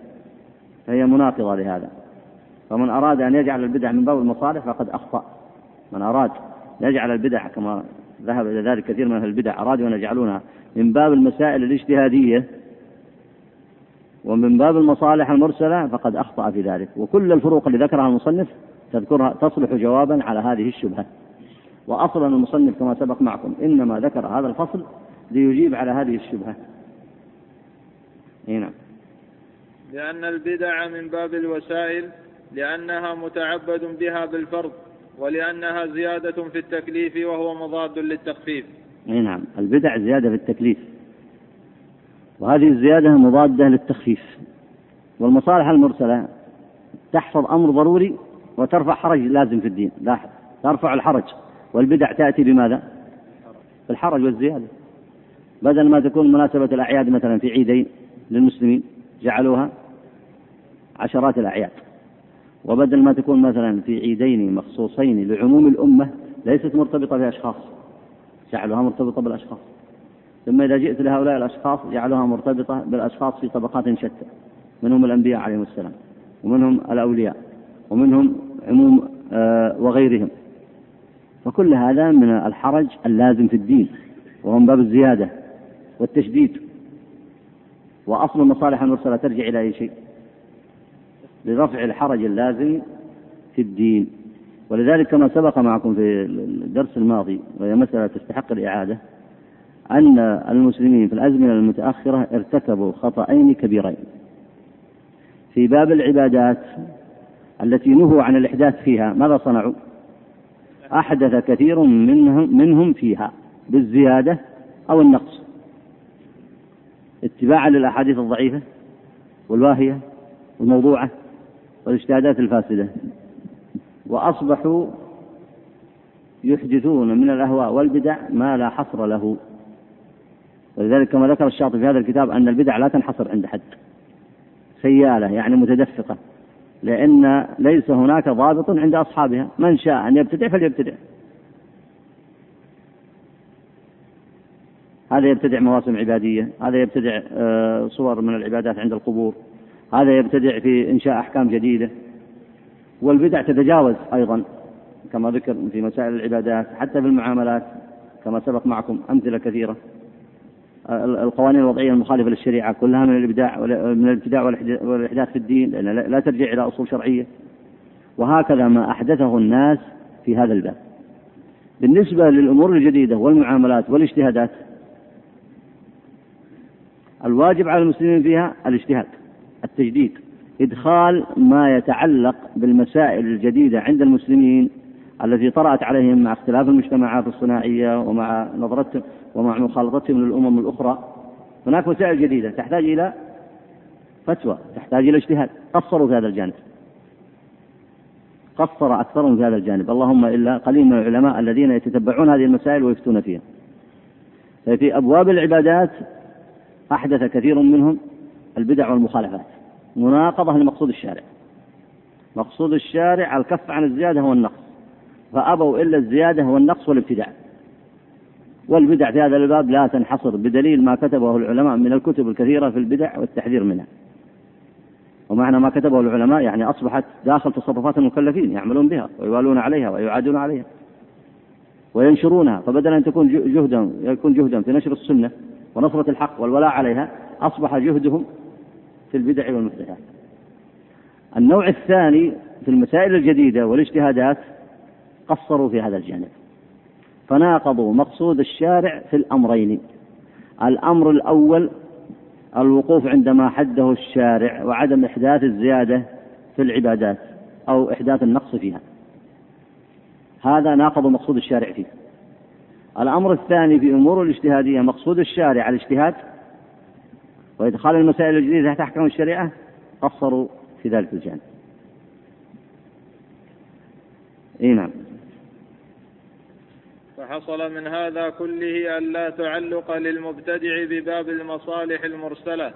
فهي مناقضة لهذا. فمن أراد أن يجعل البدع من باب المصالح فقد أخطأ. من أراد يجعل البدع كما ذهب إلى ذلك كثير من أهل البدع أرادوا أن يجعلونها من باب المسائل الاجتهادية ومن باب المصالح المرسلة فقد أخطأ في ذلك. وكل الفروق اللي ذكرها المصنف تذكرها تصلح جوابا على هذه الشبهة. وأصلا المصنف كما سبق معكم إنما ذكر هذا الفصل ليجيب على هذه الشبهة. نعم لأن البدع من باب الوسائل لأنها متعبد بها بالفرض ولأنها زيادة في التكليف وهو مضاد للتخفيف. نعم البدع زيادة في التكليف. وهذه الزيادة مضادة للتخفيف. والمصالح المرسلة تحفظ أمر ضروري وترفع حرج لازم في الدين. لاحظ. ترفع الحرج. والبدع تأتي بماذا؟ بالحرج والزيادة. بدل ما تكون مناسبة الأعياد مثلا في عيدين للمسلمين جعلوها عشرات الأعياد. وبدل ما تكون مثلا في عيدين مخصوصين لعموم الأمة ليست مرتبطة بأشخاص. جعلوها مرتبطة بالأشخاص. ثم إذا جئت لهؤلاء الأشخاص جعلوها مرتبطة بالأشخاص في طبقات شتى منهم الأنبياء عليهم السلام ومنهم الأولياء ومنهم عموم آه، وغيرهم. فكل هذا من الحرج اللازم في الدين وهو من باب الزيادة والتشديد. وأصل المصالح المرسلة ترجع إلى أي شيء؟ لرفع الحرج اللازم في الدين. ولذلك كما سبق معكم في الدرس الماضي وهي مسألة تستحق الإعادة أن المسلمين في الأزمنة المتأخرة ارتكبوا خطأين كبيرين. في باب العبادات التي نهوا عن الإحداث فيها ماذا صنعوا؟ أحدث كثير منهم منهم فيها بالزيادة أو النقص. اتباعا للأحاديث الضعيفة والواهية والموضوعة والاجتهادات الفاسدة. وأصبحوا يحدثون من الأهواء والبدع ما لا حصر له. ولذلك كما ذكر الشاطبي في هذا الكتاب أن البدع لا تنحصر عند حد. سيالة يعني متدفقة. لأن ليس هناك ضابط عند أصحابها. من شاء أن يبتدع فليبتدع. هذا يبتدع مواسم عبادية. هذا يبتدع آه، صور من العبادات عند القبور. هذا يبتدع في إنشاء أحكام جديدة. والبدع تتجاوز أيضا كما ذكر في مسائل العبادات حتى في المعاملات كما سبق معكم أمثلة كثيرة. القوانين الوضعية المخالفة للشريعة كلها من الإبداع من الابتداع والإحداث في الدين لأن لا ترجع إلى أصول شرعية. وهكذا ما أحدثه الناس في هذا الباب. بالنسبة للأمور الجديدة والمعاملات والاجتهادات الواجب على المسلمين فيها الاجتهاد التجديد إدخال ما يتعلق بالمسائل الجديدة عند المسلمين التي طرأت عليهم مع اختلاف المجتمعات الصناعية ومع نظرتهم. ومع مخالطتهم للأمم الأخرى. هناك مسائل جديدة تحتاج إلى فتوى تحتاج إلى اجتهاد. قصروا في هذا الجانب. قصر أكثرهم في هذا الجانب. اللهم إلا قليل من العلماء الذين يتتبعون هذه المسائل ويفتون فيها. ففي أبواب العبادات أحدث كثير منهم البدع والمخالفات. مناقضة لمقصود الشارع. مقصود الشارع الكف عن الزيادة والنقص فأبوا إلا الزيادة والنقص والابتداع. والبدع في هذا الباب لا تنحصر بدليل ما كتبه العلماء من الكتب الكثيرة في البدع والتحذير منها. ومعنى ما كتبه العلماء يعني أصبحت داخل تصرفات المكلفين يعملون بها ويوالون عليها ويعادون عليها وينشرونها. فبدل أن تكون جهدا يكون جهدا في نشر السنة ونصرة الحق والولاء عليها أصبح جهدهم في البدع والمحدثات النوع الثاني في المسائل الجديدة والاجتهادات قصروا في هذا الجانب. فناقضوا مقصود الشارع في الأمرين. الأمر الأول الوقوف عندما حده الشارع وعدم إحداث الزيادة في العبادات أو إحداث النقص فيها. هذا ناقض مقصود الشارع فيه. الأمر الثاني في أمور الاجتهادية مقصود الشارع الاجتهاد. وإدخال المسائل الجديدة تحت أحكام الشريعة قصروا في ذلك الجانب. إي نعم. فحصل من هذا كله أن لا تعلق للمبتدع بباب المصالح المرسلة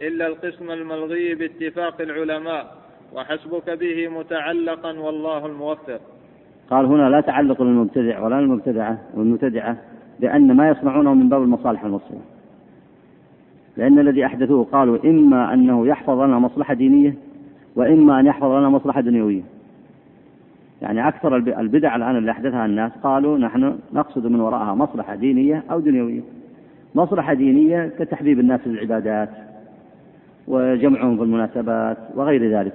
إلا القسم الملغي باتفاق العلماء وحسبك به متعلقا والله الموفق. قال هنا لا تعلق للمبتدع ولا للمبتدعة والمبتدعة لأن ما يصنعونه من باب المصالح المرسلة. لأن الذي أحدثوه قالوا إما أنه يحفظ لنا مصلحة دينية وإما أن يحفظ لنا مصلحة دنيوية. يعني أكثر البدع الآن اللي أحدثها الناس قالوا نحن نقصد من وراءها مصلحة دينية أو دنيوية. مصلحة دينية كتحبيب الناس للعبادات وجمعهم في المناسبات وغير ذلك.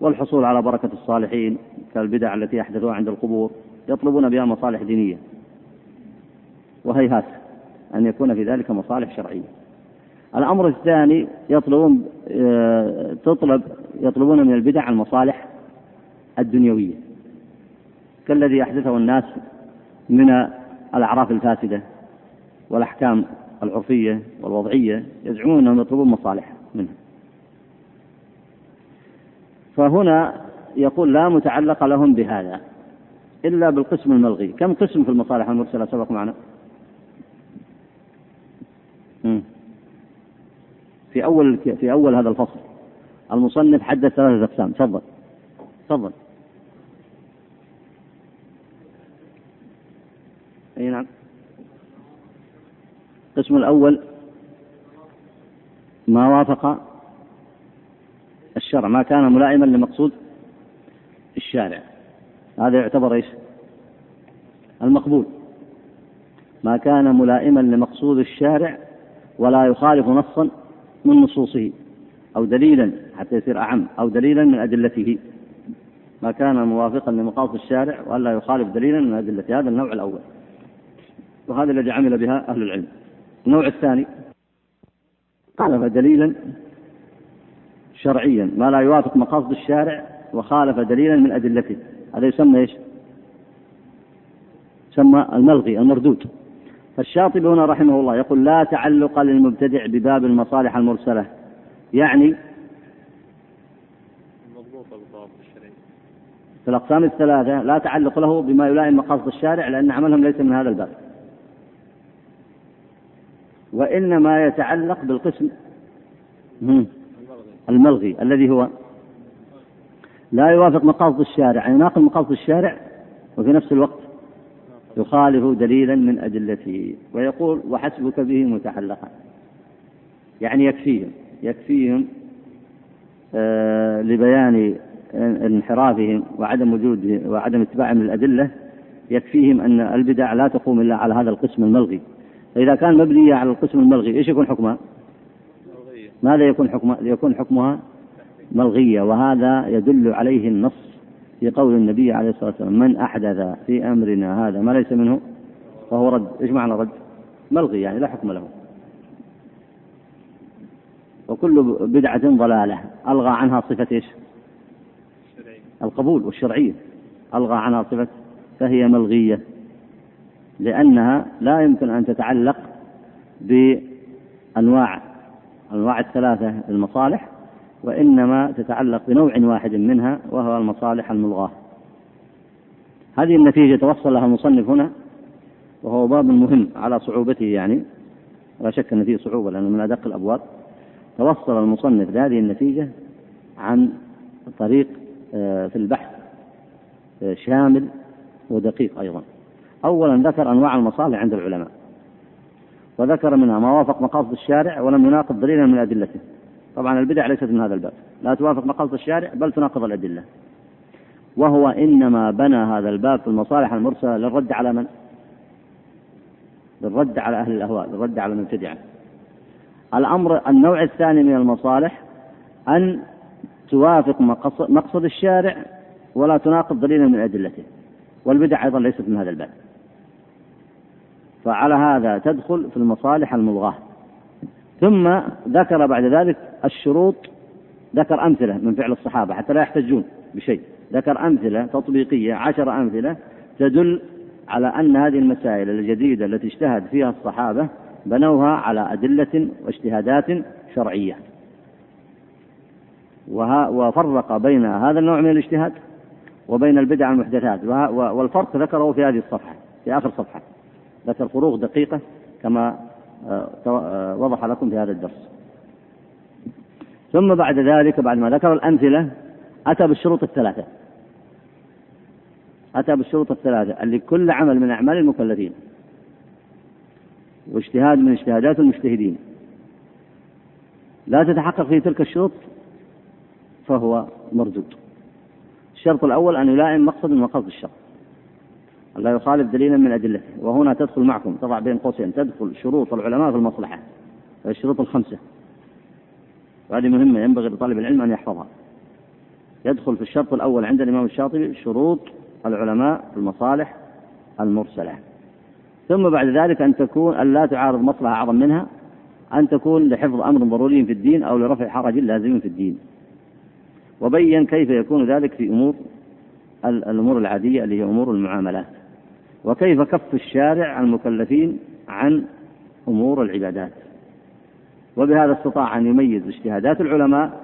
والحصول على بركة الصالحين كالبدع التي أحدثوها عند القبور يطلبون بها مصالح دينية. وهيهات أن يكون في ذلك مصالح شرعية. الأمر الثاني يطلبون آه، تطلب يطلبون من البدع المصالح الدنيوية. كالذي أحدثه الناس من الأعراف الفاسدة والأحكام العرفية والوضعية يزعمون أنهم يطلبون مصالح منها فهنا يقول لا متعلق لهم بهذا إلا بالقسم الملغي. كم قسم في المصالح المرسلة؟ سبق معنا. في أول في أول هذا الفصل. المصنف حدث ثلاثة أقسام. تفضل. تفضل. أي نعم. القسم الأول ما وافق الشرع ما كان ملائما لمقصود الشارع. هذا يعتبر إيش؟ المقبول. ما كان ملائما لمقصود الشارع ولا يخالف نصا من نصوصه أو دليلا حتى يصير أعم أو دليلا من أدلته. ما كان موافقا لمقاصد الشارع وألا يخالف دليلا من أدلته هذا النوع الأول. وهذا الذي عمل بها أهل العلم. النوع الثاني خالف دليلا شرعيا ما لا يوافق مقاصد الشارع وخالف دليلا من أدلته. هذا يسمى إيش؟ يسمى الملغي المردود. فالشاطبي هنا رحمه الله يقول لا تعلق للمبتدع بباب المصالح المرسلة. يعني في الأقسام الثلاثة لا تعلق له بما يلائم مقاصد الشارع لأن عملهم ليس من هذا الباب. وإنما يتعلق بالقسم الملغي الذي هو لا يوافق مقاصد الشارع. يناقض مقاصد الشارع وفي نفس الوقت يخالف دليلا من أدلته ويقول وحسبك به متعلقا. يعني يكفيهم يكفيهم آه لبيان انحرافهم وعدم وجود وعدم اتباعهم للأدلة يكفيهم أن البدع لا تقوم إلا على هذا القسم الملغي. فإذا كان مبنية على القسم الملغي إيش يكون حكمها؟ ماذا يكون حكمها؟ يكون حكمها ملغية وهذا يدل عليه النص في قول النبي عليه الصلاة والسلام من أحدث في أمرنا هذا. ما ليس منه؟ فهو رد. إيش معنى رد؟ ملغي يعني لا حكم له. وكل بدعة ضلالة ألغى عنها صفة إيش؟ القبول والشرعية. ألغى عنها صفة فهي ملغية. لأنها لا يمكن أن تتعلق بأنواع أنواع الثلاثة المصالح وإنما تتعلق بنوع واحد منها وهو المصالح الملغاة. هذه النتيجة توصل لها المصنف هنا وهو باب مهم على صعوبته يعني. لا شك أن فيه صعوبة لأنه من أدق الأبواب. توصل المصنف لهذه النتيجة عن طريق في البحث آه، شامل ودقيق أيضا. أولا ذكر أنواع المصالح عند العلماء وذكر منها ما وافق مقاصد الشارع ولم يناقض دليلا من أدلته. طبعا البدع ليست من هذا الباب. لا توافق مقاصد الشارع بل تناقض الأدلة. وهو إنما بنى هذا الباب في المصالح المرسلة للرد على من؟ للرد على أهل الأهواء للرد على المبتدعة الأمر النوع الثاني من المصالح أن توافق مقصد الشارع ولا تناقض دليلا من أدلته. والبدع أيضا ليست من هذا الباب. فعلى هذا تدخل في المصالح الملغاة ثم ذكر بعد ذلك الشروط ذكر أمثلة من فعل الصحابة حتى لا يحتجون بشيء. ذكر أمثلة تطبيقية عشر أمثلة تدل على أن هذه المسائل الجديدة التي اجتهد فيها الصحابة بنوها على أدلة واجتهادات شرعية. وفرق بين هذا النوع من الاجتهاد وبين البدع المحدثات. والفرق ذكره في هذه الصفحة في آخر صفحة. ذكر فروق دقيقة كما آه، آه، وضح لكم في هذا الدرس. ثم بعد ذلك بعد ما ذكر الأمثلة أتى بالشروط الثلاثة. أتى بالشروط الثلاثة اللي كل عمل من أعمال المكلفين واجتهاد من اجتهادات المجتهدين. لا تتحقق في تلك الشروط فهو مردود. الشرط الأول أن يلائم مقصد من مقاصد الشرط. لا يخالف دليلا من أدلته. وهنا تدخل معكم تضع بين قوسين تدخل شروط العلماء في المصلحة. الشروط الخمسة. وهذه مهمة ينبغي لطالب العلم أن يحفظها. يدخل في الشرط الأول عند الإمام الشاطبي شروط العلماء في المصالح المرسلة. ثم بعد ذلك أن تكون أن لا تعارض مصلحة أعظم منها أن تكون لحفظ أمر ضروري في الدين أو لرفع حرج لازم في الدين. وبين كيف يكون ذلك في أمور الأمور العادية اللي هي أمور المعاملات. وكيف كف الشارع المكلفين عن أمور العبادات. وبهذا استطاع أن يميز اجتهادات العلماء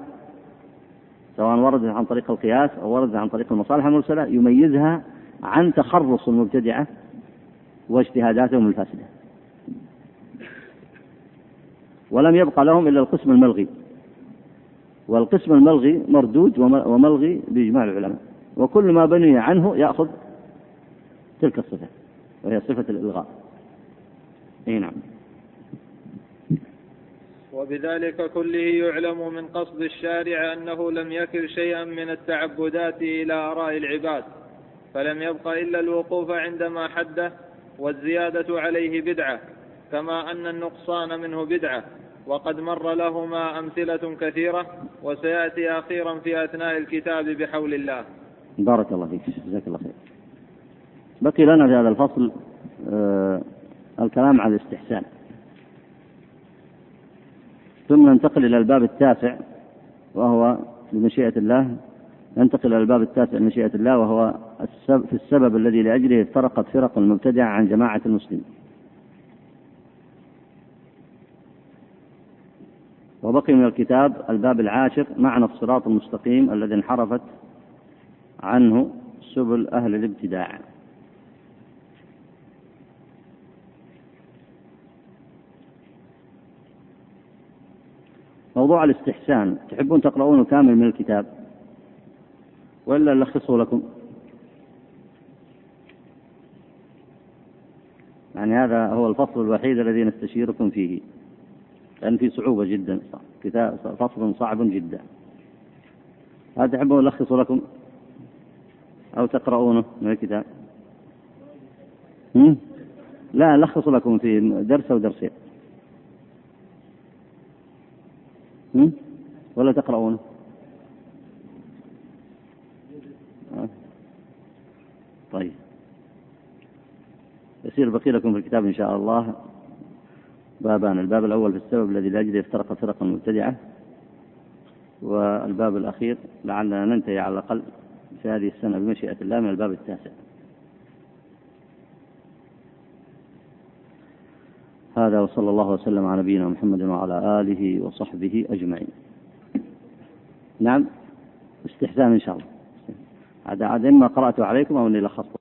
سواء وردت عن طريق القياس أو وردت عن طريق المصالح المرسلة يميزها عن تخرص المبتدعة واجتهاداتهم الفاسدة. ولم يبقى لهم إلا القسم الملغي. والقسم الملغي مردود وملغي بإجماع العلماء. وكل ما بني عنه يأخذ تلك الصفة وهي صفة الإلغاء. أي نعم. وبذلك كله يعلم من قصد الشارع أنه لم يكل شيئا من التعبدات إلى آراء العباد فلم يبق إلا الوقوف عندما حده والزيادة عليه بدعة كما أن النقصان منه بدعة. وقد مر لهما أمثلة كثيرة وسيأتي أخيرا في أثناء الكتاب بحول الله. بارك الله فيك جزاك الله خير. بقي لنا في هذا الفصل آه الكلام على الاستحسان. ثم ننتقل إلى الباب التاسع وهو بمشيئة الله. ننتقل إلى الباب التاسع بمشيئة الله وهو في السبب الذي لأجله افترقت فرق المبتدعة عن جماعة المسلمين. وبقي من الكتاب الباب العاشر معنى الصراط المستقيم الذي انحرفت عنه سبل أهل الابتداع. موضوع الاستحسان تحبون تقرؤونه كامل من الكتاب؟ ولا نلخصه لكم. يعني هذا هو الفصل الوحيد الذي نستشيركم فيه. لأن في صعوبة جدا. كتاب فصل صعب جدا. هل تحبون ألخص لكم؟ أو تقرؤونه من الكتاب؟ لا ألخص لكم في درس أو درسين. ولا تقرؤونه. طيب. يصير بقي لكم في الكتاب إن شاء الله. بابان. الباب الأول في السبب الذي لاجله افترق فرقا مبتدعة. والباب الأخير لعلنا ننتهي على الأقل في هذه السنة بمشيئة الله من الباب التاسع. هذا وصلى الله وسلم على نبينا محمد وعلى آله وصحبه أجمعين. نعم استحسان إن شاء الله. هذا عاد إما قرأته عليكم أو أني لخصته